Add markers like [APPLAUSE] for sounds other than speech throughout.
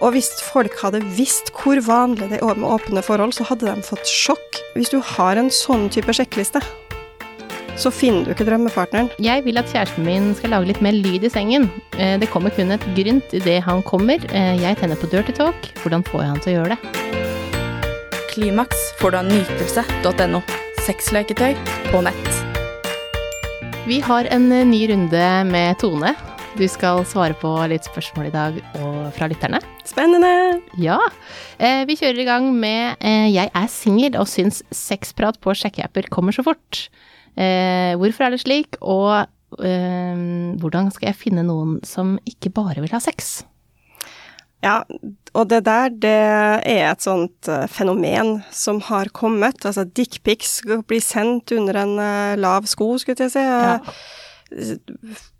Og hvis folk hadde visst hvor vanlig det er med åpne forhold, så hadde de fått sjokk. Hvis du har en sånn type sjekkliste, så finner du ikke drømmepartneren. Jeg vil at kjæresten min skal lage litt mer lyd i sengen. Eh, Det kommer kun et grynt idet han kommer. Eh, Jeg tenner på dirty talk. Hvordan får jeg han til å gjøre det? Klimaks får du av nytelse.no. Sexleketøy på nett. Vi har en eh, ny runde med Tone. Du skal svare på litt spørsmål i dag og fra lytterne. Spennende! Ja. Eh, vi kjører i gang med eh, Jeg er singel og syns sexprat på sjekkeapper kommer så fort. Eh, hvorfor er det slik, og hvordan skal jeg finne noen som ikke bare vil ha sex? Ja, og det der, det er et sånt fenomen som har kommet. Altså, dickpics blir sendt under en lav sko, skulle jeg si. Ja.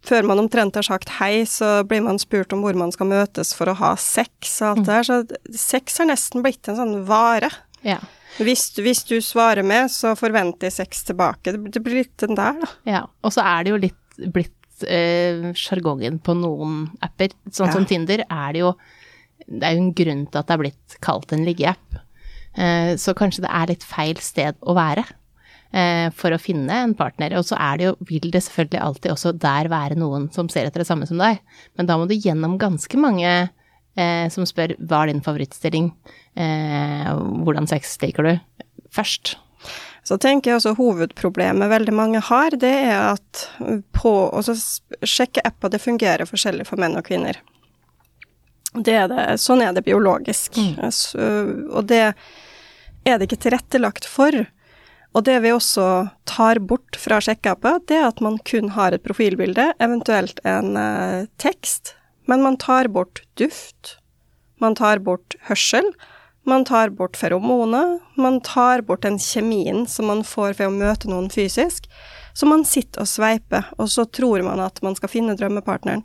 Før man omtrent har sagt hei, så blir man spurt om hvor man skal møtes for å ha sex og alt det der. Så sex har nesten blitt en sånn vare. Ja. Hvis, hvis du svarer med, så forventer jeg sex tilbake. Det, det blir litt den der, da. ja. Og så er det jo litt blitt eh, sjargongen på noen apper. Sånn Ja. som Tinder er det jo Det er jo en grunn til at det er blitt kalt en liggeapp. Eh, så kanskje det er litt feil sted å være. Eh, For å finne en partner. Og så er det jo, vil det selvfølgelig alltid også der være noen som ser etter det samme som deg. Men da må du gjennom ganske mange eh, som spør hva er din favorittstilling, eh, hvordan sex liker du, først. Så tenker jeg også hovedproblemet veldig mange har, det er at på altså Sjekkeapper det fungerer forskjellig for menn og kvinner. Det er det, sånn er det biologisk. Så, og det er det ikke tilrettelagt for. Og det vi også tar bort fra sjekkeapper, det er at man kun har et profilbilde, eventuelt en eh, tekst, men man tar bort duft, man tar bort hørsel, man tar bort feromoner, man tar bort den kjemien som man får ved å møte noen fysisk. Så man sitter og sveiper, og så tror man at man skal finne drømmepartneren.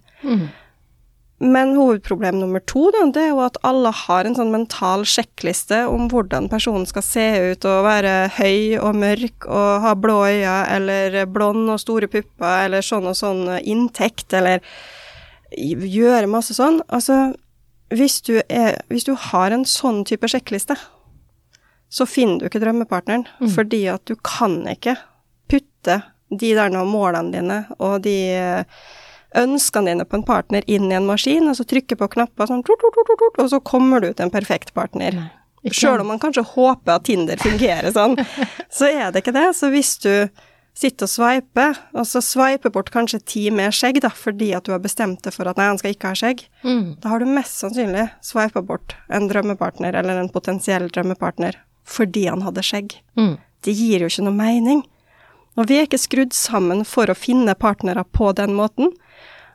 Men hovedproblem nummer to, da, det er jo at alle har en sånn mental sjekkliste om hvordan personen skal se ut og være høy og mørk og ha blå øyne eller blond og store pupper eller sånn og sånn inntekt eller gjøre masse sånn. Altså, hvis du, er, hvis du har en sånn type sjekkliste, så finner du ikke drømmepartneren, fordi at du kan ikke putte de der nå målene dine og de ønskene dine på en partner inn i en maskin, og så trykke på knapper sånn, og så kommer du til en perfekt partner. Sjøl om man kanskje håper at Tinder fungerer sånn, [LAUGHS] så er det ikke det. Så hvis du sitter og sveiper, og så sveiper bort kanskje ti med skjegg, da, fordi at du har bestemt deg for at nei, han skal ikke ha skjegg, Mm. da har du mest sannsynlig sveipa bort en drømmepartner, eller en potensiell drømmepartner, fordi han hadde skjegg. Mm. Det gir jo ikke noe mening. Og vi er ikke skrudd sammen for å finne partnere på den måten.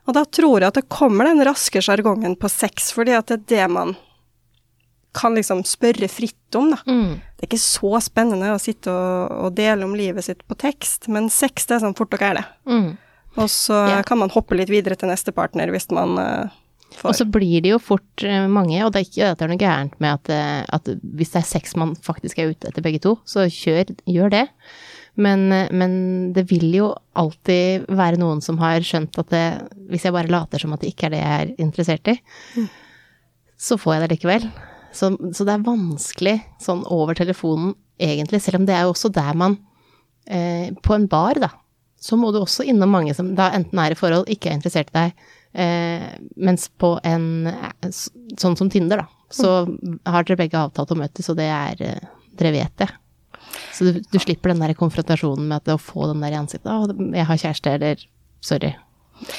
Og da tror jeg at det kommer den raske sjargongen på sex, fordi at det er det man kan liksom spørre fritt om, da. Mm. Det er ikke så spennende å sitte og, og dele om livet sitt på tekst, men sex det er sånn fort og gærent. Mm. Og så Ja. kan man hoppe litt videre til neste partner hvis man uh, får Og så blir det jo fort eh, mange, og det er ikke at det er noe gærent med at, eh, at hvis det er sex man faktisk er ute etter begge to, så kjør, gjør det. Men, eh, men det vil jo alltid være noen som har skjønt at det, hvis jeg bare later som at det ikke er det jeg er interessert i, så får jeg det likevel. Så, så det er vanskelig sånn over telefonen egentlig, selv om det er jo også der man eh, På en bar, da, så må du også innom mange som da enten er i forhold, ikke er interessert i deg, eh, mens på en eh, sånn som Tinder, da, så har dere begge avtalt å møtes, og det er eh, Dere vet det. Så du, du slipper den der konfrontasjonen med at å få den der i ansiktet 'Å, jeg har kjæreste', eller 'sorry'.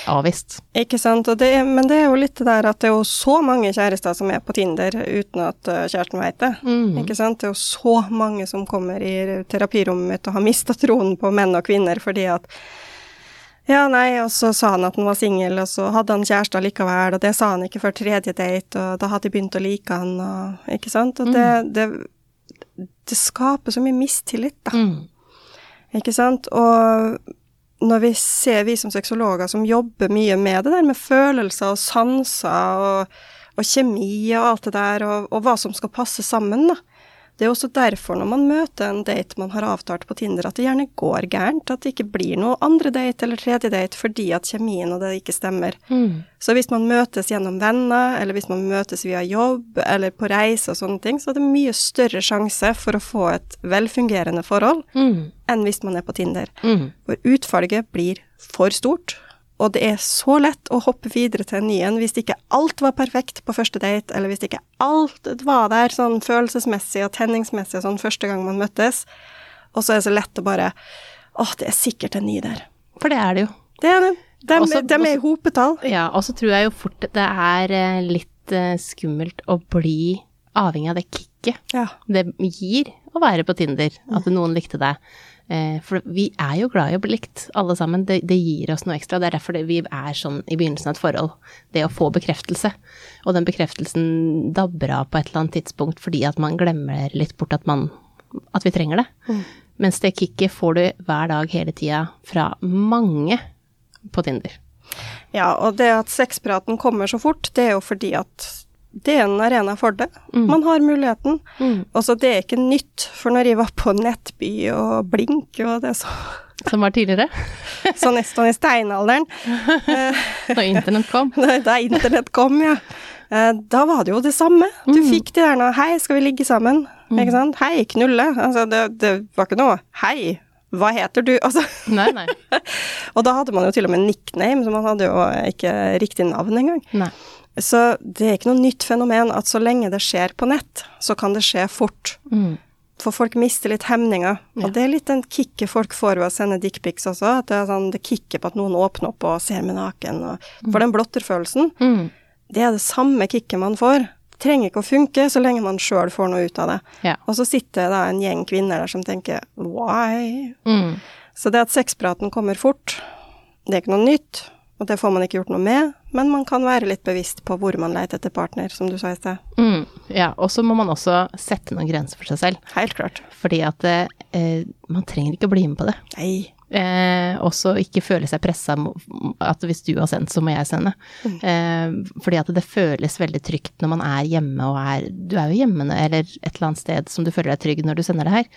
Avvist. Ikke sant, det, er- men det er jo litt det der at det er jo så mange kjærester som er på Tinder uten at eh, kjæresten vet det. Mm. Ikke sant, det er jo så mange som kommer i terapirommet mitt og har mista troen på menn og kvinner fordi at ja, nei, og så sa han at han var singel, og så hadde han kjæreste likevel, og det sa han ikke før tredje date, og da hadde de begynt å like han, og ikke sant, og det, det, det skaper så mye mistillit, da. Mm. Ikke sant? Og når vi ser vi som sexologer som jobber mye med det der med følelser og sanser og, og kjemi og alt det der, og, og hva som skal passe sammen, da, Det er også derfor når man møter en date man har avtalt på Tinder, at det gjerne går gærent, at det ikke blir noe andre date eller tredje date fordi at kjemien og det ikke stemmer. Så hvis man møtes gjennom venner, eller hvis man møtes via jobb eller på reise og sånne ting, så er det mye større sjanse for å få et velfungerende forhold enn hvis man er på Tinder. For utfallet blir for stort, og det er så lett å hoppe videre til en ny en hvis ikke alt var perfekt på første date, eller hvis ikke alt var der sånn følelsesmessig og tenningsmessig og sånn første gang man møttes. Og så er det så lett å bare Å, det er sikkert en ny der. For det er det jo. Det er det. De, Også- de er i hopetall. Ja, og så tror jeg jo fort det er eh, litt eh, skummelt å bli avhengig av det kicket Ja. det gir å være på Tinder, at noen likte deg. Eh, For vi er jo glad i å bli likt, alle sammen. Det, det gir oss noe ekstra. Det er derfor det, vi er sånn i begynnelsen av et forhold. Det å få bekreftelse. Og den bekreftelsen dabber av på et eller annet tidspunkt fordi at man glemmer litt bort at man at vi trenger det. Mens det kicket får du hver dag hele tida fra mange på Tinder. Ja, og det at sexpraten kommer så fort, det er jo fordi at det er en arena for det. Man har muligheten. Og så det er ikke nytt, for når jeg var på Nettby og Blink og det så Som var tidligere, [LAUGHS] så i, sånn i steinalderen, [LAUGHS] da internett kom. [LAUGHS] da da internett kom, ja. Eh, Da var det jo det samme. Du fikk de der nå 'hei, skal vi ligge sammen?' Ikke sant? 'Hei, knulle'. Altså, det, det var ikke noe 'hei, hva heter du?' Altså, Nei, nei. og da hadde man jo til og med nickname, så man hadde jo ikke riktig navn engang. nei. Så det er ikke noe nytt fenomen at så lenge det skjer på nett, så kan det skje fort. Mm. For folk mister litt hemninger. Ja. Og det er litt den kicket folk får ved å sende dickpics også. At det er sånn, det kicket på at noen åpner opp og ser meg naken. Og, for den blotterfølelsen, Mm. det er det samme kicket man får. Det trenger ikke å funke så lenge man sjøl får noe ut av det. Ja. Og så sitter det en gjeng kvinner der som tenker why? Mm. Så det at sexpraten kommer fort, det er ikke noe nytt, og det får man ikke gjort noe med, men man kan være litt bevisst på hvor man leter etter partner, som du sa i sted. Mm. Ja, og så må man også sette noen grenser for seg selv. Helt klart. Fordi at eh, man trenger ikke å bli med på det. Nei. Eh, også ikke føle seg pressa at hvis du har sendt, så må jeg sende. Eh, fordi at det føles veldig trygt når man er hjemme og er Du er jo hjemme eller et eller annet sted som du føler deg trygg når du sender det her,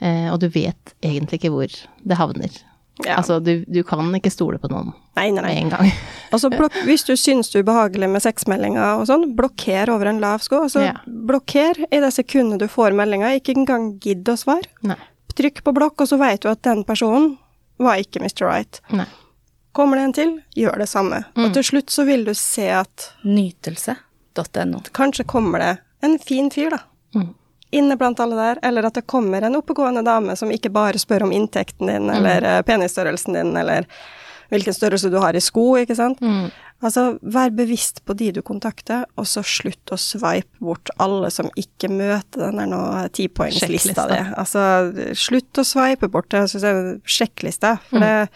eh, og du vet egentlig ikke hvor det havner. Ja. Altså, du, du kan ikke stole på noen nei, nei, med nei. en gang. [LAUGHS] Altså, blok hvis du syns det er ubehagelig med sexmeldinger og sånn, blokker over en lav sko. Altså, Ja. blokker i det sekundet du får meldinga, ikke engang gidd å svare. Nei. Trykk på blokk, og så vet du at den personen var ikke Mr. Right. Nei. Kommer det en til, gjør det samme. Og til slutt så vil du se at Nytelse.no. kanskje kommer det en fin fyr, da. Mm. Inne blant alle der, eller at det kommer en oppegående dame som ikke bare spør om inntekten din, eller mm. penisstørrelsen din, eller hvilken størrelse du har i sko, ikke sant. Mm. Altså, vær bevisst på de du kontakter, og så slutt å swipe bort alle som ikke møter den der nå tipoengslista di. Altså, slutt å swipe bort det, syns det sjekklista, for det,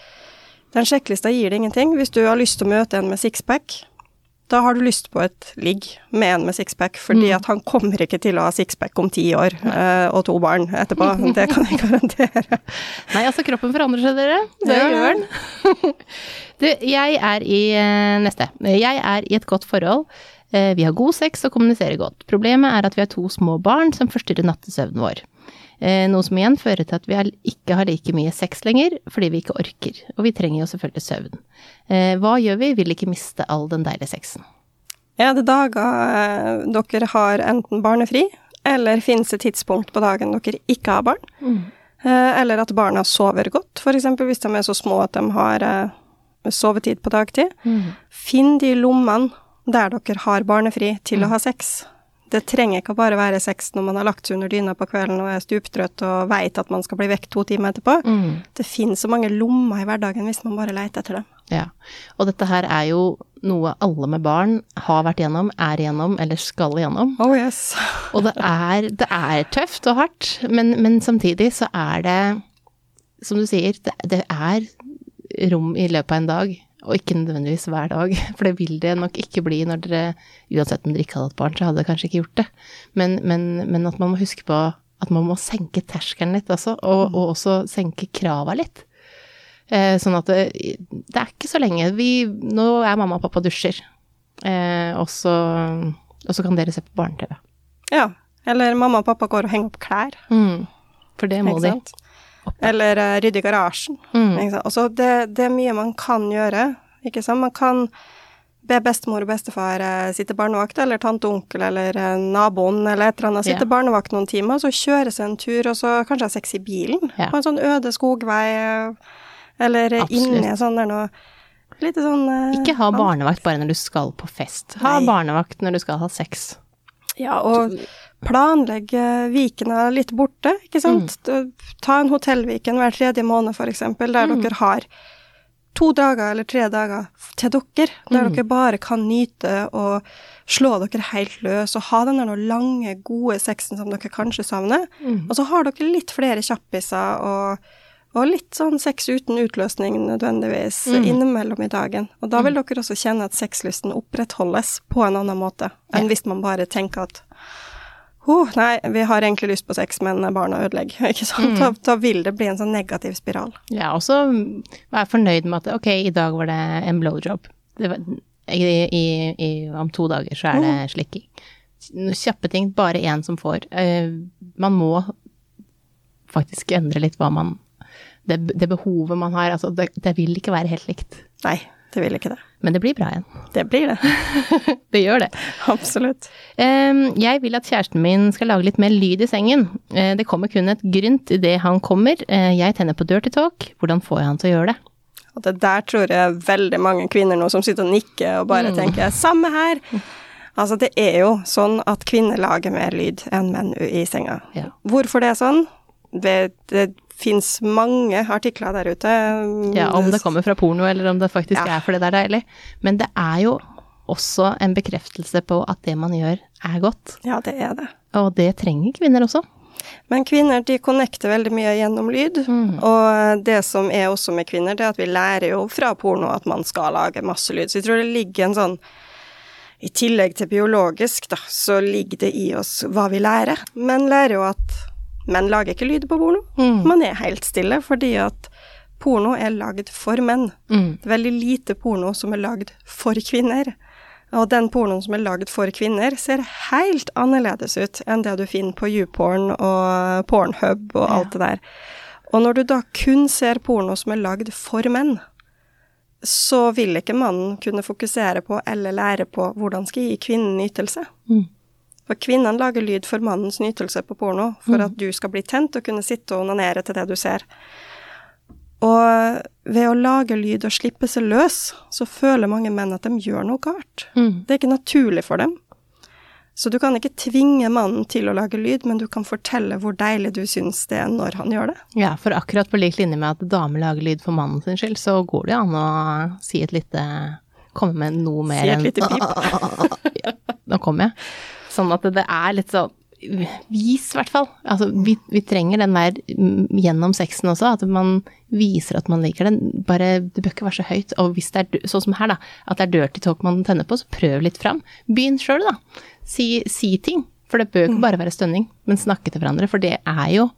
den sjekklista gir deg ingenting. Hvis du har lyst til å møte en med sixpack, da har du lyst på et ligg med en med sixpack, fordi at han kommer ikke til å ha sixpack om ti år, uh, og to barn etterpå. [LAUGHS] Det kan jeg garantere. Nei, altså kroppen forandrer seg, dere. Det gjør den. [LAUGHS] du, jeg er i eh, neste. Jeg er i et godt forhold. Eh, Vi har god sex og kommuniserer godt. Problemet er at vi har to små barn som forstyrrer nattesøvnen vår. Eh, Noe som igjen fører til at vi ikke har like mye sex lenger, fordi vi ikke orker. Og vi trenger jo selvfølgelig søvn. Eh, Hva gjør vi? Vil ikke miste all den deilige sexen. Er det dager eh, dere har enten barnefri, eller finnes det tidspunkt på dagen dere ikke har barn? Mm. Eller at barna sover godt, f.eks. hvis de er så små at de har sovetid på dagtid. Finn de lommene der dere har barnefri til å ha sex. Det trenger ikke å bare være sex når man har lagt seg under dyna på kvelden og er stuptrøtt og veit at man skal bli vekk to timer etterpå. Det finnes så mange lommer i hverdagen hvis man bare leter etter dem. Ja, og dette her er jo noe alle med barn har vært gjennom, er gjennom eller skal gjennom. Oh yes. [LAUGHS] Og det er, det er tøft og hardt, men, men samtidig så er det, som du sier, det, det er rom i løpet av en dag, og ikke nødvendigvis hver dag. [LAUGHS] For det vil det nok ikke bli når dere, uansett om dere ikke hadde hatt barn, så hadde dere kanskje ikke gjort det. Men, men, men at man må huske på at man må senke terskelen litt altså, og, og også senke krava litt. Eh, sånn at det, det er ikke så lenge. Vi, nå er mamma og pappa dusjer, eh, og, så, og så kan dere se på barne-TV. Ja. Eller mamma og pappa går og henger opp klær. Mm. For det må de. sant? Eller uh, rydde garasjen. Mm. Og det, det er mye man kan gjøre, ikke sant. Man kan be bestemor og bestefar uh, sitte barnevakt, eller tante og onkel, eller uh, naboen, eller et eller annet. Sitte yeah. barnevakt noen timer, så kjøre seg en tur, og så kanskje ha sex i bilen. Yeah. På en sånn øde skogvei, eller Absolutt. inni sånn der noe Litt sånn uh, Ikke ha barnevakt bare når du skal på fest. Ha Nei. barnevakt når du skal ha sex. Ja, og planlegge vikene litt borte, ikke sant. Mm. Ta en hotellviken hver tredje måned, eksempel, der Mm. dere har to dager eller tre dager til dere, der Mm. dere bare kan nyte og slå dere helt løs og ha den der lange, gode sexen som dere kanskje savner. Mm. Og så har dere litt flere kjappiser og, og litt sånn sex uten utløsning nødvendigvis Mm. innimellom i dagen. Og da vil dere også kjenne at sexlysten opprettholdes på en annen måte enn Ja. hvis man bare tenker at oh, nei, vi har egentlig lyst på sex, men barna ødelegger. [LAUGHS] Ikke sant? Mm. Da, da vil det bli en sånn negativ spiral. Ja, og så være fornøyd med at ok, i dag var det en i, i, om to dager så er det slikking. Kjappe ting, bare én som får. Eh, man må faktisk endre litt hva man Det, det behovet man har. Altså, det, det vil ikke være helt likt. Nei, det vil ikke det. Men det blir bra igjen. Det blir det. [LAUGHS] Det gjør det. Absolutt. Jeg vil at kjæresten min skal lage litt mer lyd i sengen. Eh, det kommer kun et grynt idet han kommer. Eh, jeg tenner på dirty talk. Hvordan får jeg han til å gjøre det? Og det der tror jeg veldig mange kvinner nå som sitter og nikker og bare tenker 'samme her'. Altså, det er jo sånn at kvinner lager mer lyd enn menn i senga. Ja. Hvorfor det er sånn? Det, det fins mange artikler der ute. Ja, om det kommer fra porno, eller om det faktisk Ja. er fordi det er deilig. Men det er jo også en bekreftelse på at det man gjør, er godt. Ja, det er det. Og det trenger kvinner også. Men kvinner de connecter veldig mye gjennom lyd. Og det som er også med kvinner, det er at vi lærer jo fra porno at man skal lage masse lyd. Så jeg tror det ligger en sånn I tillegg til biologisk, da, så ligger det i oss hva vi lærer. Men lærer jo at menn lager ikke lyd på porno. Mm. Man er helt stille fordi at porno er lagd for menn. Mm. Det er veldig lite porno som er lagd for kvinner. Og den pornoen som er lagd for kvinner, ser helt annerledes ut enn det du finner på YouPorn og Pornhub og alt det der. Og når du da kun ser porno som er lagd for menn, så vil ikke mannen kunne fokusere på eller lære på hvordan skal jeg gi kvinnen ytelse. Mm. For kvinnene lager lyd for mannens nytelse på porno, for at du skal bli tent og kunne sitte og onanere til det du ser. Og ved å lage lyd og slippe seg løs, så føler mange menn at de gjør noe galt. Mm. Det er ikke naturlig for dem. Så du kan ikke tvinge mannen til å lage lyd, men du kan fortelle hvor deilig du syns det er når han gjør det. Ja, for akkurat på lik linje med at damer lager lyd for mannen sin skyld, så går det jo an å si et lite Komme med noe mer enn Si et lite pip. [LAUGHS] ja, Nå kommer jeg. Sånn at det er litt sånn Vis, i hvert fall. Altså, vi, vi trenger den der mm, gjennom sexen også, at man viser at man liker den. Bare, det bør ikke være så høyt. Og hvis det er sånn som her, da, at det er dirty talk man tenner på, så prøv litt fram. Begynn sjøl, da. Si, si ting. For det bør ikke bare være stønning, men snakke til hverandre. For det er jo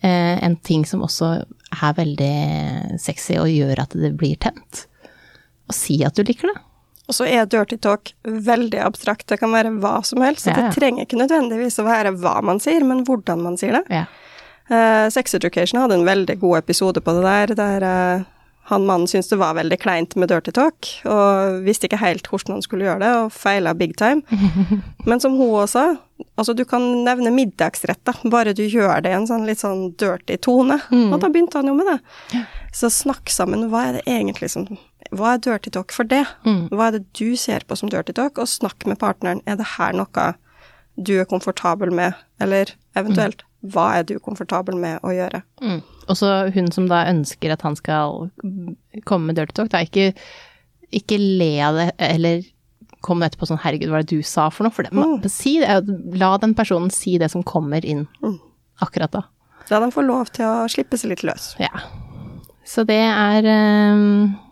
eh, en ting som også er veldig sexy og gjør at det blir tent. Og si at du liker det. Og så er dirty talk veldig abstrakt. Det kan være hva som helst. Så Ja, ja. det trenger ikke nødvendigvis å være hva man sier, men hvordan man sier det. Ja. Uh, Sex Education hadde en veldig god episode på det der, der uh, han mannen syntes det var veldig kleint med dirty talk, og visste ikke helt hvordan han skulle gjøre det, og feila big time. [LAUGHS] Men som hun også sa, altså du kan nevne middagsrett, bare du gjør det i en sånn litt sånn dirty tone. Og da begynte han jo med det. Så snakk sammen, hva er det egentlig som Hva er dirty talk for det? Hva er det du ser på som dirty talk? Og snakk med partneren, er det her noe du er komfortabel med, eller eventuelt, hva er du komfortabel med å gjøre? Mm. Og så hun som da ønsker at han skal komme med dirty talk, da ikke, ikke le av det, eller kom etterpå sånn 'herregud, hva er det du sa for noe?' For det, Mm. si la den personen si det som kommer inn Mm. akkurat da. La dem få lov til å slippe seg litt løs. Ja. Så det er eh,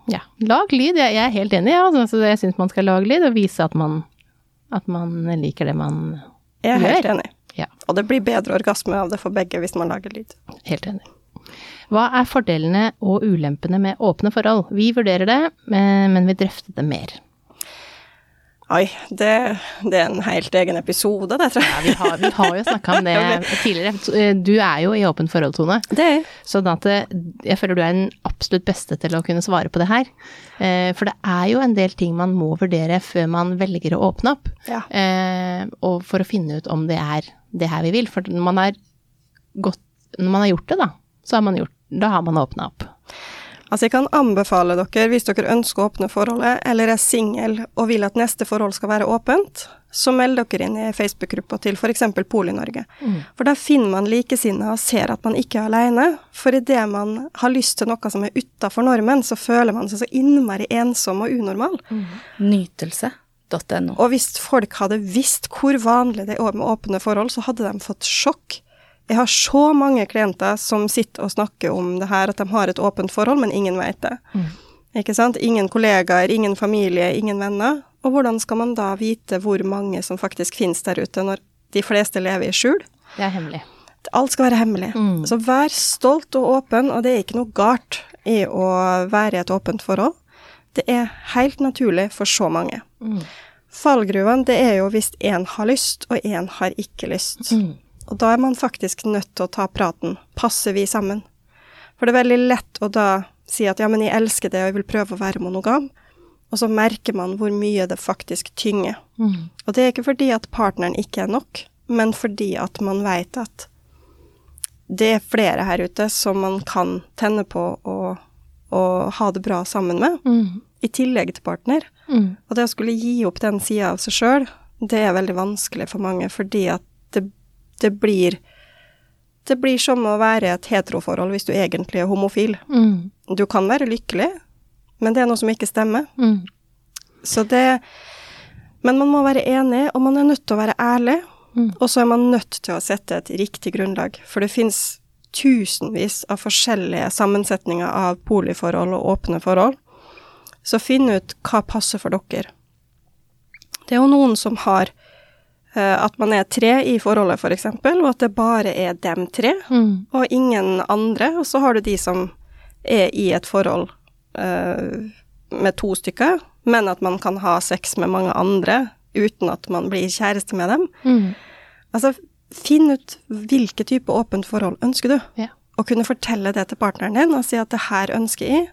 Ja, lag lyd. Jeg, jeg er helt enig, ja. Altså, jeg syns man skal lage lyd, og vise at man, at man liker det man gjør. Jeg er helt enig. Ja, Og det blir bedre orgasme av det for begge hvis man lager lyd. helt enig. Hva er fordelene og ulempene med åpne forhold? Vi vurderer det, eh, men vi drøfter det mer. Oi, det, det er en helt egen episode, det, tror jeg. Ja, vi har, vi har jo snakka om det [LAUGHS] tidligere. Du er jo i åpent forhold, Tone. Det er jeg. Sånn at eh, jeg føler du er den absolutt beste til å kunne svare på det her. Eh, For det er jo en del ting man må vurdere før man velger å åpne opp. Ja. Eh, Og for å finne ut om det er det her vi vil. For når man, er gått, når man har gjort det, da, så har man gjort, da har man åpna opp. Altså, jeg kan anbefale dere, hvis dere ønsker å åpne forholdet, eller er singel og vil at neste forhold skal være åpent, så meld dere inn i Facebook-gruppa til f.eks. Poli-Norge. For der finner man likesinnede og ser at man ikke er alene. For idet man har lyst til noe som er utafor normen, så føler man seg så innmari ensom og unormal. Nytelse.no. Og hvis folk hadde visst hvor vanlig det er med åpne forhold, så hadde de fått sjokk. Jeg har så mange klienter som sitter og snakker om det her, at de har et åpent forhold, men ingen vet det. Ikke sant? Ingen kollegaer, ingen familie, ingen venner. Og hvordan skal man da vite hvor mange som faktisk finnes der ute, når de fleste lever i skjul? Det er hemmelig. Alt skal være hemmelig. Mm. Så vær stolt og åpen, og det er ikke noe galt i å være i et åpent forhold. Det er helt naturlig for så mange. Mm. Fallgruvene, det er jo hvis én har lyst, og én har ikke lyst. Mm. Og da er man faktisk nødt til å ta praten. Passer vi sammen? For det er veldig lett å da si at ja, men jeg elsker det, og jeg vil prøve å være monogam. Og så merker man hvor mye det faktisk tynger. Mm. Og det er ikke fordi at partneren ikke er nok, men fordi at man vet at det er flere her ute som man kan tenne på og, og ha det bra sammen med, Mm. i tillegg til partner. Mm. Og det å skulle gi opp den sida av seg sjøl, det er veldig vanskelig for mange, fordi at det, det blir Det blir som å være et heteroforhold hvis du egentlig er homofil. Mm. Du kan være lykkelig, men det er noe som ikke stemmer. Mm. Så det Men man må være enig, og man er nødt til å være ærlig. Mm. Og så er man nødt til å sette et riktig grunnlag, for det fins tusenvis av forskjellige sammensetninger av boligforhold og åpne forhold. Så finn ut hva passer for dere. Det er jo noen som har at man er tre i forholdet, f.eks., for eksempel, og at det bare er dem tre, Mm. og ingen andre. Og så har du de som er i et forhold uh, med to stykker, men at man kan ha sex med mange andre uten at man blir kjæreste med dem. Mm. Altså, finn ut hvilke type åpent forhold ønsker du, Ja. og kunne fortelle det til partneren din og si at det her ønsker jeg,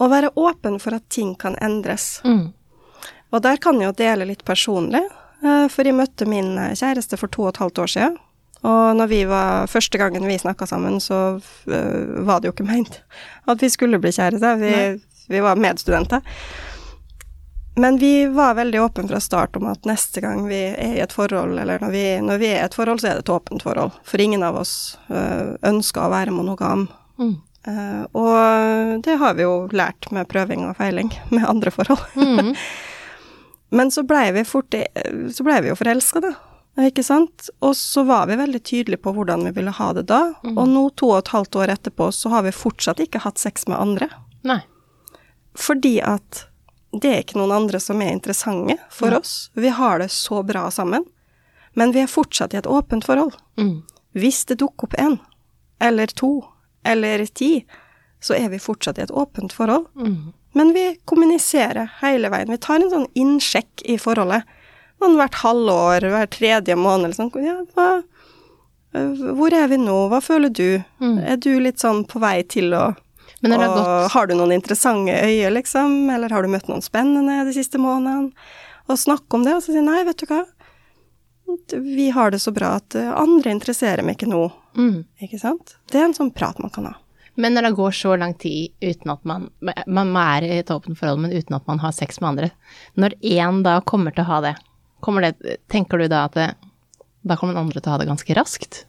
og være åpen for at ting kan endres. Mm. Og der kan jeg jo dele litt personlig, eh, for jeg møtte min eh, kjæreste for to og et halvt år siden. Og når vi var, første gangen vi snakka sammen, så eh, var det jo ikke meint [LAUGHS] at vi skulle bli kjærester. Vi, vi var medstudenter. Men vi var veldig åpne fra start om at neste gang vi er i et forhold, eller når vi, når vi er i et forhold, så er det et åpent forhold. For ingen av oss eh, ønsker å være monogam. Mm. Eh, og det har vi jo lært med prøving og feiling med andre forhold. Mm. [LAUGHS] Men så blei vi fort Så blei vi jo forelska, da. Ikke sant? Og så var vi veldig tydelige på hvordan vi ville ha det da. Og nå, to og et halvt år etterpå, så har vi fortsatt ikke hatt sex med andre. Nei. Fordi at det er ikke noen andre som er interessante for oss. Vi har det så bra sammen. Men vi er fortsatt i et åpent forhold. Mm. Hvis det dukker opp en, eller to, eller ti, så er vi fortsatt i et åpent forhold. Mm. Men vi kommuniserer hele veien. Vi tar en sånn innsjekk i forholdet. Noen hvert halvår, hver tredje måned. eller Sånn, ja, hva, øh, hvor er vi nå? Hva føler du? Mm. Er du litt sånn på vei til å og gått Har du noen interessante øyne, liksom? Eller har du møtt noen spennende de siste månedene? Og snakke om det, og så si nei, vet du hva. Vi har det så bra at andre interesserer meg ikke nå. mm. Ikke sant? Det er en sånn prat man kan ha. Men når det går så lang tid uten at man Man er i et åpent forhold, men uten at man har sex med andre. Når én da kommer til å ha det, det Tenker du da at det, da kommer den andre til å ha det ganske raskt?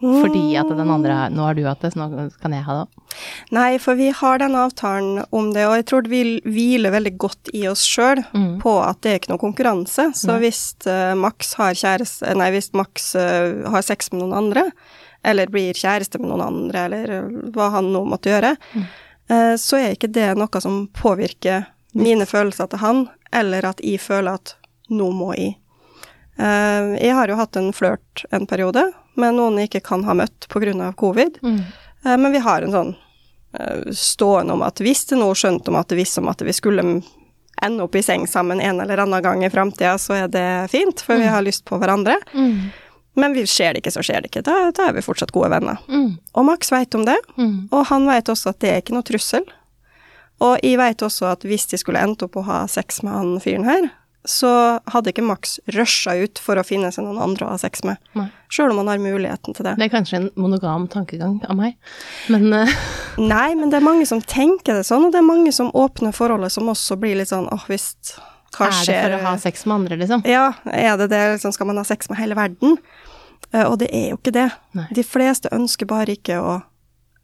Fordi at den andre har Nå har du hatt det, så nå kan jeg ha det òg. Nei, for vi har den avtalen om det, og jeg tror det vil hvile veldig godt i oss sjøl Mm. på at det er ikke noe konkurranse. Så hvis uh, Max har kjæreste Nei, hvis Max uh, har sex med noen andre, eller blir kjæreste med noen andre, eller hva han nå måtte gjøre, eh, så er ikke det noe som påvirker mine følelser til han, eller at jeg føler at nå må jeg. Eh, jeg har jo hatt en flørt en periode med noen jeg ikke kan ha møtt pga. covid. Mm. Eh, Men vi har en sånn stående om at hvis det nå skjønte om at det visste om at vi skulle ende opp i seng sammen en eller annen gang i framtida, så er det fint, for vi har lyst på hverandre. Mm. Men vi skjer det ikke, så skjer det ikke. Da, da er vi fortsatt gode venner. Mm. Og Max veit om det, Mm. og han veit også at det er ikke noe trussel. Og jeg veit også at hvis de skulle endt opp å ha sex med han fyren her, så hadde ikke Max rusha ut for å finne seg noen andre å ha sex med. Sjøl om han har muligheten til det. Det er kanskje en monogam tankegang av meg, men uh... Nei, men det er mange som tenker det sånn, og det er mange som åpner forholdet som også blir litt sånn åh, visst, hva er det for å ha sex med andre, liksom? Ja, er det det, liksom, skal man ha sex med hele verden? Eh, og det er jo ikke det. Nei. De fleste ønsker bare ikke å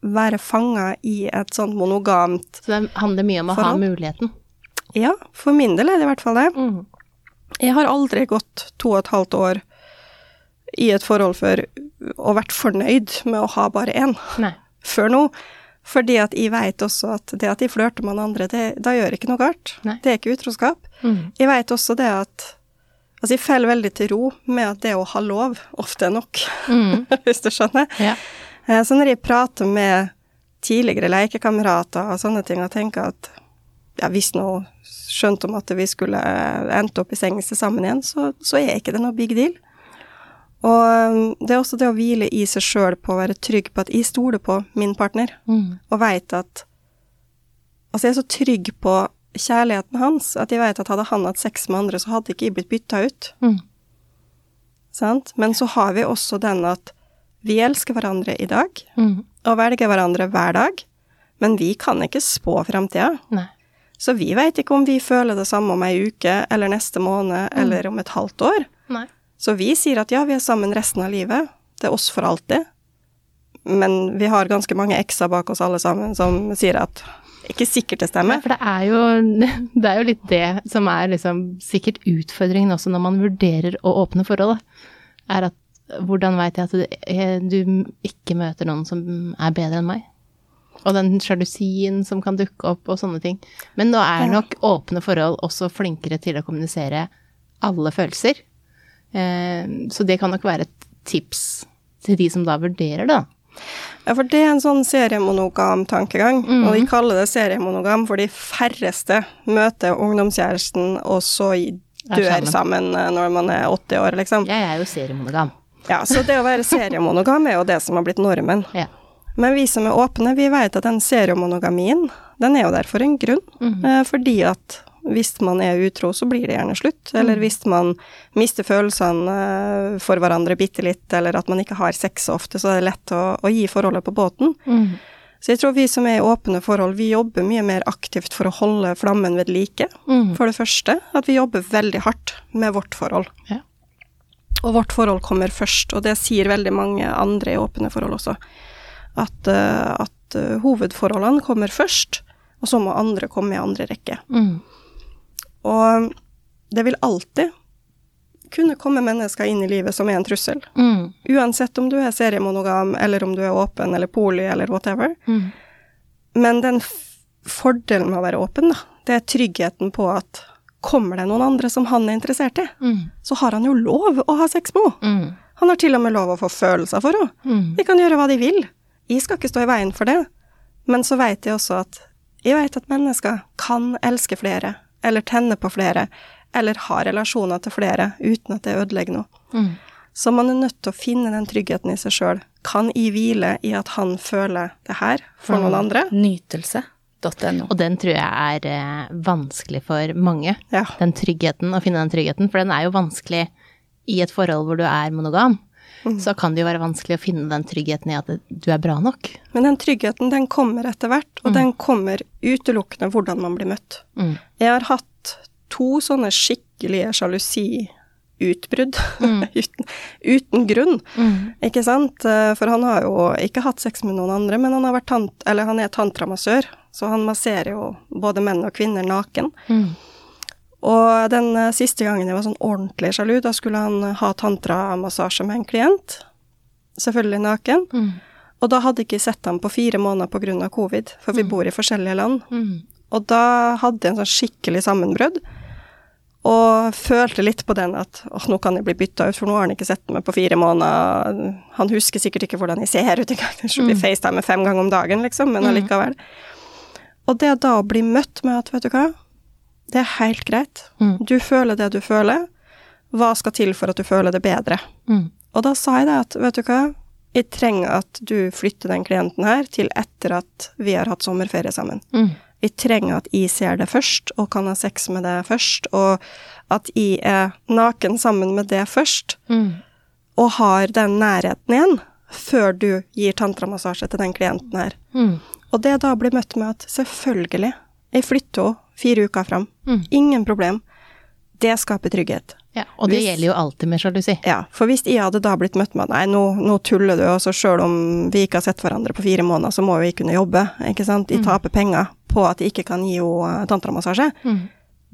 være fanga i et sånt monogamt Så det handler mye om å ha muligheten. Ja, for min del er det i hvert fall det. Mm. Jeg har aldri gått to og et halvt år i et forhold før og vært fornøyd med å ha bare én før nå. Fordi at jeg veit også at det at de flørter med noen andre, det, da gjør ikke noe galt. Nei. Det er ikke utroskap. Mm. Jeg veit også det at Altså, jeg faller veldig til ro med at det å ha lov ofte er nok, Mm. [LAUGHS] hvis du skjønner. Ja. Eh, Så når jeg prater med tidligere lekekamerater og sånne ting, og tenker at ja, hvis nå skjønte om at vi skulle eh, endt opp i sengelse sammen igjen, så, så er ikke det noe big deal. Og um, det er også det å hvile i seg sjøl på å være trygg på at jeg stoler på min partner, Mm. og veit at Altså, jeg er så trygg på kjærligheten hans at jeg vet at hadde han hatt sex med andre, så hadde ikke jeg blitt bytta ut. Mm. Sant? Men så har vi også den at vi elsker hverandre i dag, Mm. og velger hverandre hver dag, men vi kan ikke spå framtida. Så vi veit ikke om vi føler det samme om ei uke, eller neste måned, eller om et halvt år. Nei. Så vi sier at ja, vi er sammen resten av livet. Det er oss for alltid. Men vi har ganske mange ekser bak oss alle sammen som sier at ikke sikkert det Nei, stemmer. for det er, jo, [LAUGHS] det er jo litt det som er liksom sikkert utfordringen også når man vurderer å åpne forholdet. Er at hvordan veit jeg at du, eh, ikke møter noen som er bedre enn meg? Og den sjalusien som kan dukke opp og sånne ting. Men nå er nok åpne forhold også flinkere til å kommunisere alle følelser. Eh, så det kan nok være et tips til de som da vurderer det, da. Ja, for det er en sånn seriemonogam tankegang, og de kaller det seriemonogam for de færreste møter ungdomskjæresten, og så dør sammen. eh, når man er 80 år, liksom. Jeg er jo seriemonogam. Ja, så det å være [LAUGHS] seriemonogam er jo det som har blitt normen. Ja. Men vi som er åpne, vi vet at den seriemonogamien, den er jo der for en grunn. Eh, fordi at hvis man er utro, så blir det gjerne slutt. Eller hvis man mister følelsene for hverandre bitte litt, eller at man ikke har sex så ofte, så er det lett å, å gi forholdet på båten. Mm. Så jeg tror vi som er i åpne forhold, vi jobber mye mer aktivt for å holde flammen ved like. Mm. For det første, at vi jobber veldig hardt med vårt forhold. Ja. Og vårt forhold kommer først, og det sier veldig mange andre i åpne forhold også. At, eh, at eh, hovedforholdene kommer først, og så må andre komme i andre rekke. Mm. Og det vil alltid kunne komme mennesker inn i livet som er en trussel. Mm. Uansett om du er seriemonogam, eller om du er åpen eller poli, eller whatever. Mm. Men den fordelen med å være åpen, da, det er tryggheten på at kommer det noen andre som han er interessert i, Mm. så har han jo lov å ha sex med henne. Mm. Han har til og med lov å få følelser for henne. Mm. De kan gjøre hva de vil. Jeg skal ikke stå i veien for det. Men så vet jeg også at jeg veit at mennesker kan elske flere, eller tenner på flere, eller har relasjoner til flere uten at det ødelegger noe. Mm. Så man er nødt til å finne den tryggheten i seg sjøl. Kan jeg hvile i at han føler det her for noen andre? Nytelse.no. Og den tror jeg er eh, vanskelig for mange. Ja. Den tryggheten, å finne den tryggheten. For den er jo vanskelig i et forhold hvor du er monogam. Mm. Så kan det jo være vanskelig å finne den tryggheten i at du er bra nok. Men den tryggheten, den kommer etter hvert, og den kommer utelukkende hvordan man blir møtt. Mm. Jeg har hatt to sånne skikkelige sjalusiutbrudd [LAUGHS] uten, uten grunn, Mm. ikke sant? Eh, For han har jo ikke hatt sex med noen andre, men han, tant eller han er tantramassør, så han masserer jo både menn og kvinner naken. Mm. Og den eh, siste gangen jeg var sånn ordentlig sjalu, da skulle han eh, ha tantramassasje med en klient, selvfølgelig naken. Mm. Og da hadde jeg ikke sett ham på fire måneder av covid, for vi bor i forskjellige land. Mm. Og da hadde jeg en sånn skikkelig sammenbrudd. Og følte litt på den at åh, nå kan jeg bli bytta ut, for nå har han ikke sett meg på fire måneder. Han husker sikkert ikke hvordan jeg ser ut engang. Jeg blir facetimet fem ganger om dagen, liksom, men allikevel. Og det da å bli møtt med at, vet du hva, Det er helt greit. Mm. Du føler det du føler. Hva skal til for at du føler det bedre? Mm. Og da sa jeg det at, vet du hva, jeg trenger at du flytter den klienten her til etter at vi har hatt sommerferie sammen. Mm. Jeg trenger at jeg ser det først, og kan ha sex med det først, og at jeg er naken sammen med det først, Mm. og har den nærheten igjen, før du gir tantramassasje til den klienten her. Mm. Og det da blir møtt med at selvfølgelig, jeg flytter henne fire uker fram. Mm. Ingen problem. Det skaper trygghet. Ja, og det Hvis- gjelder jo alltid med sjalusi. Ja, for hvis jeg hadde da blitt møtt med nei, nå, nå tuller du, og så sjøl om vi ikke har sett hverandre på fire måneder, så må vi kunne jobbe, ikke sant, jeg taper penger på at jeg ikke kan gi henne tantramassasje, Mm.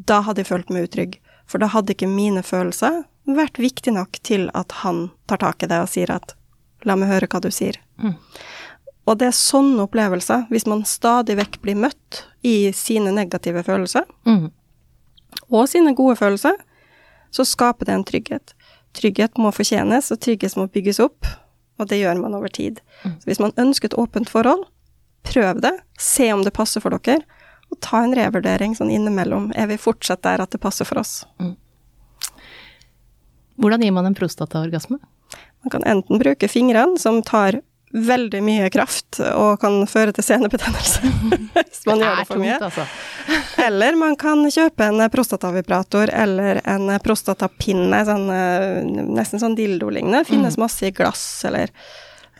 da hadde jeg følt meg utrygg. For da hadde ikke mine følelser vært viktig nok til at han tar tak i det og sier at la meg høre hva du sier. Mm. Og det er sånne opplevelser, hvis man stadig vekk blir møtt i sine negative følelser, Mm. og sine gode følelser, så skaper det en trygghet. Trygghet må fortjenes, og trygghet må bygges opp, og det gjør man over tid. Så hvis man ønsker et åpent forhold, prøv det, se om det passer for dere, og ta en revurdering sånn innimellom. Er vi fortsatt der at det passer for oss? Hvordan gir man en prostataorgasme? Man kan enten bruke fingrene, som tar veldig mye kraft og kan føre til senebetennelse [LAUGHS] hvis man gjør det for mye. altså. Eller man kan kjøpe en prostatavibrator eller en prostatapinne, sånn, eh, nesten sånn dildo-lignende. Finnes masse i glass eller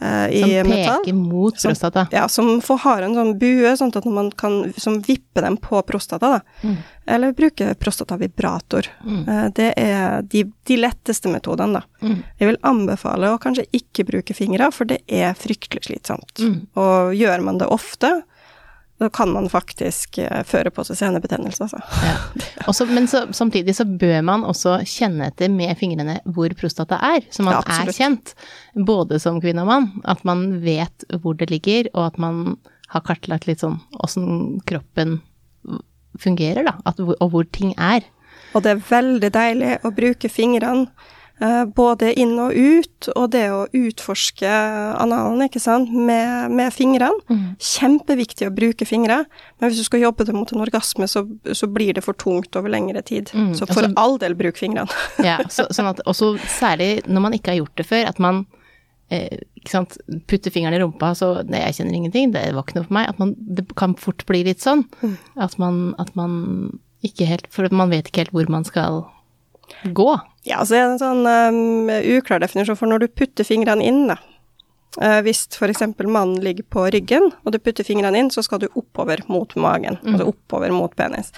eh, i Som metall. peker mot Som- prostata. Ja, som får, har en sånn bue, sånn at man kan som vipper dem på prostata, da. Mm. Eller bruke prostatavibrator. Eh, Det er de, de letteste metodene, da. Mm. Jeg vil anbefale å kanskje ikke bruke fingre, for det er fryktelig slitsomt. Mm. Og gjør man det ofte, da kan man faktisk eh, føre på seg senebetennelse, altså. Ja. [LAUGHS] Også, men så, samtidig så bør man også kjenne etter med fingrene hvor prostata er, så man Ja, er kjent, både som kvinne og mann. At man vet hvor det ligger, og at man har kartlagt litt sånn åssen kroppen fungerer, da, at, og hvor ting er. Og det er veldig deilig å bruke fingrene både inn og ut, og det å utforske analen, ikke sant, med, med fingrene. Mm. Kjempeviktig å bruke fingre, men hvis du skal jobbe det mot en orgasme, så, så blir det for tungt over lengre tid. Mm, Så for altså- all del, bruk fingrene. [LAUGHS] Ja, så, sånn at også særlig når man ikke har gjort det før, at man eh, ikke sant, putter fingeren i rumpa, så nei, jeg kjenner ingenting, det var ikke noe for meg. At man, det kan fort bli litt sånn. At, man, at man ikke helt For man vet ikke helt hvor man skal gå. Ja, så er det en sånn um, uklar definisjon for når du putter fingrene inn, da. Uh, hvis f.eks. mannen ligger på ryggen, og du putter fingrene inn, så skal du oppover mot magen, altså oppover mot penis.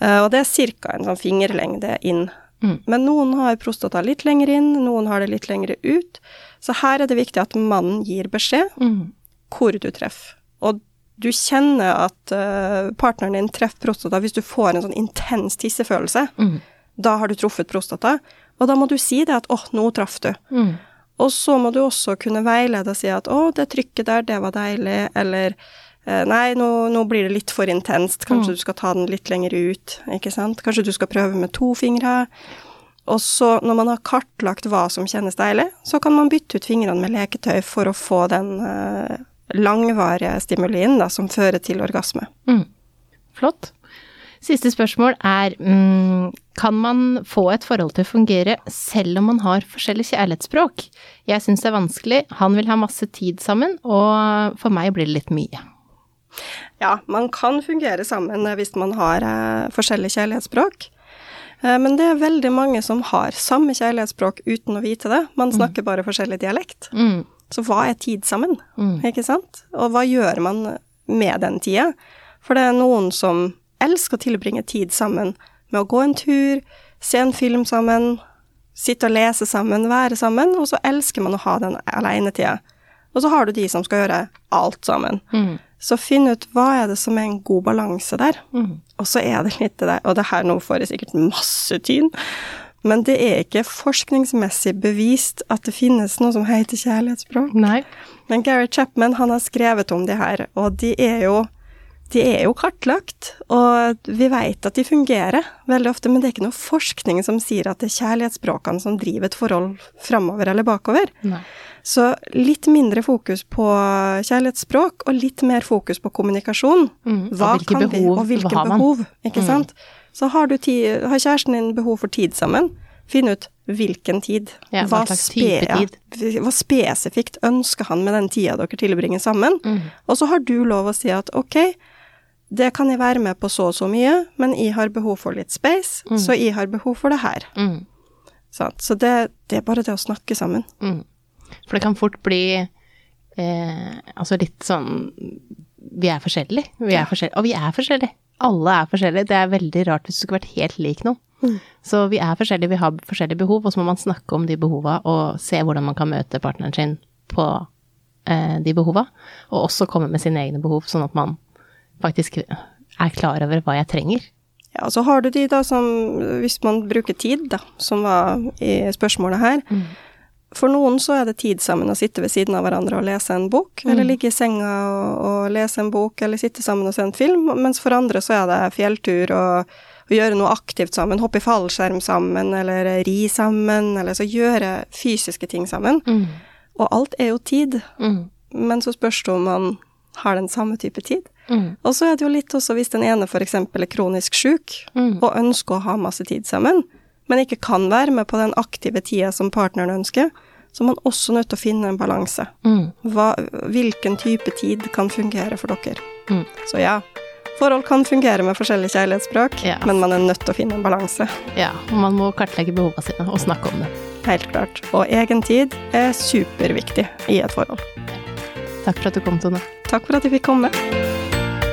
Uh, og det er ca. en sånn fingerlengde inn. Mm. Men noen har prostata litt lenger inn, noen har det litt lenger ut. Så her er det viktig at mannen gir beskjed Mm. hvor du treffer. Og du kjenner at uh, partneren din treffer prostata hvis du får en sånn intens tissefølelse. Mm. Da har du truffet prostata, og da må du si det at 'åh, nå traff du'. Mm. Og så må du også kunne veilede og si at 'å, det trykket der, det var deilig', eller eh, 'nei, nå, nå blir det litt for intenst, kanskje du skal ta den litt lenger ut', ikke sant? Kanskje du skal prøve med to fingre. Og så, når man har kartlagt hva som kjennes deilig, så kan man bytte ut fingrene med leketøy for å få den eh, langvarige stimulien da, som fører til orgasme. Mm. Flott. Siste spørsmål er mm, Kan man få et forhold til å fungere selv om man har forskjellig kjærlighetsspråk? Jeg syns det er vanskelig, han vil ha masse tid sammen, og for meg blir det litt mye. Ja, man kan fungere sammen eh, hvis man har eh, forskjellig kjærlighetsspråk. Eh, men det er veldig mange som har samme kjærlighetsspråk uten å vite det. Man snakker bare forskjellig dialekt. Mm. Så hva er tid sammen, Mm. ikke sant? Og hva gjør man med den tida? For det er noen som elsker å tilbringe tid sammen med å gå en tur, se en film sammen, sitte og lese sammen, være sammen, og så elsker man å ha den alenetida. Og så har du de som skal gjøre alt sammen. Mm. Så finn ut hva er det som er en god balanse der. Mm. Og så er det litt det der, og det her nå får jeg sikkert masse tyn, men det er ikke forskningsmessig bevist at det finnes noe som heter kjærlighetsspråk. Nei. Men Gary Chapman han har skrevet om de her, og de er jo, de er jo kartlagt. Og vi vet at de fungerer veldig ofte, men det er ikke noe forskning som sier at det er kjærlighetsspråkene som driver et forhold framover eller bakover. Nei. Så litt mindre fokus på kjærlighetsspråk, og litt mer fokus på kommunikasjon. Mm, og Hva hvilke kan vi, behov og hvilke har man? behov, ikke Mm. sant? Så har, du tid, har kjæresten din behov for tid sammen, finn ut hvilken tid. Ja, hva hva, spe ja, hva spesifikt ønsker han med den tida dere tilbringer sammen? Mm. Og så har du lov å si at ok, det kan jeg være med på så og så mye, men jeg har behov for litt space, Mm. så jeg har behov for det her. Mm. Så det, det er bare det å snakke sammen. Mm. For det kan fort bli eh, altså litt sånn Vi er forskjellige. Vi er forskjellige. Og vi er forskjellige. Alle er forskjellige. Det er veldig rart hvis du skulle vært helt lik noen. Så vi er forskjellige, vi har forskjellige behov, og så må man snakke om de behova og se hvordan man kan møte partneren sin på eh, de behova, og også komme med sine egne behov, sånn at man faktisk er klar over hva jeg trenger. Ja, så har du de da som, hvis man bruker tid, da, som var i spørsmålet her. For noen så er det tid sammen å sitte ved siden av hverandre og lese en bok, eller ligge i senga og, og lese en bok, eller sitte sammen og se en film, mens for andre så er det fjelltur og, og gjøre noe aktivt sammen, hoppe i fallskjerm sammen, eller ri sammen, eller så gjøre fysiske ting sammen. Og alt er jo tid, Mm. men så spørs det om man har den samme type tid. Mm. Og så er det jo litt også hvis den ene f.eks. er kronisk syk, Mm. og ønsker å ha masse tid sammen, men ikke kan være med på den aktive tida som partneren ønsker, så er man også nødt til å finne en balanse. Mm. Hva, hvilken type tid kan fungere for dere? Mm. Så ja, forhold kan fungere med forskjellige kjærlighetsspråk, Ja. men man er nødt til å finne en balanse. Ja, og man må kartlegge behovene sine og snakke om det. Helt klart. Og egen tid er superviktig i et forhold. Takk for at du kom, Tone. Takk for at jeg fikk komme.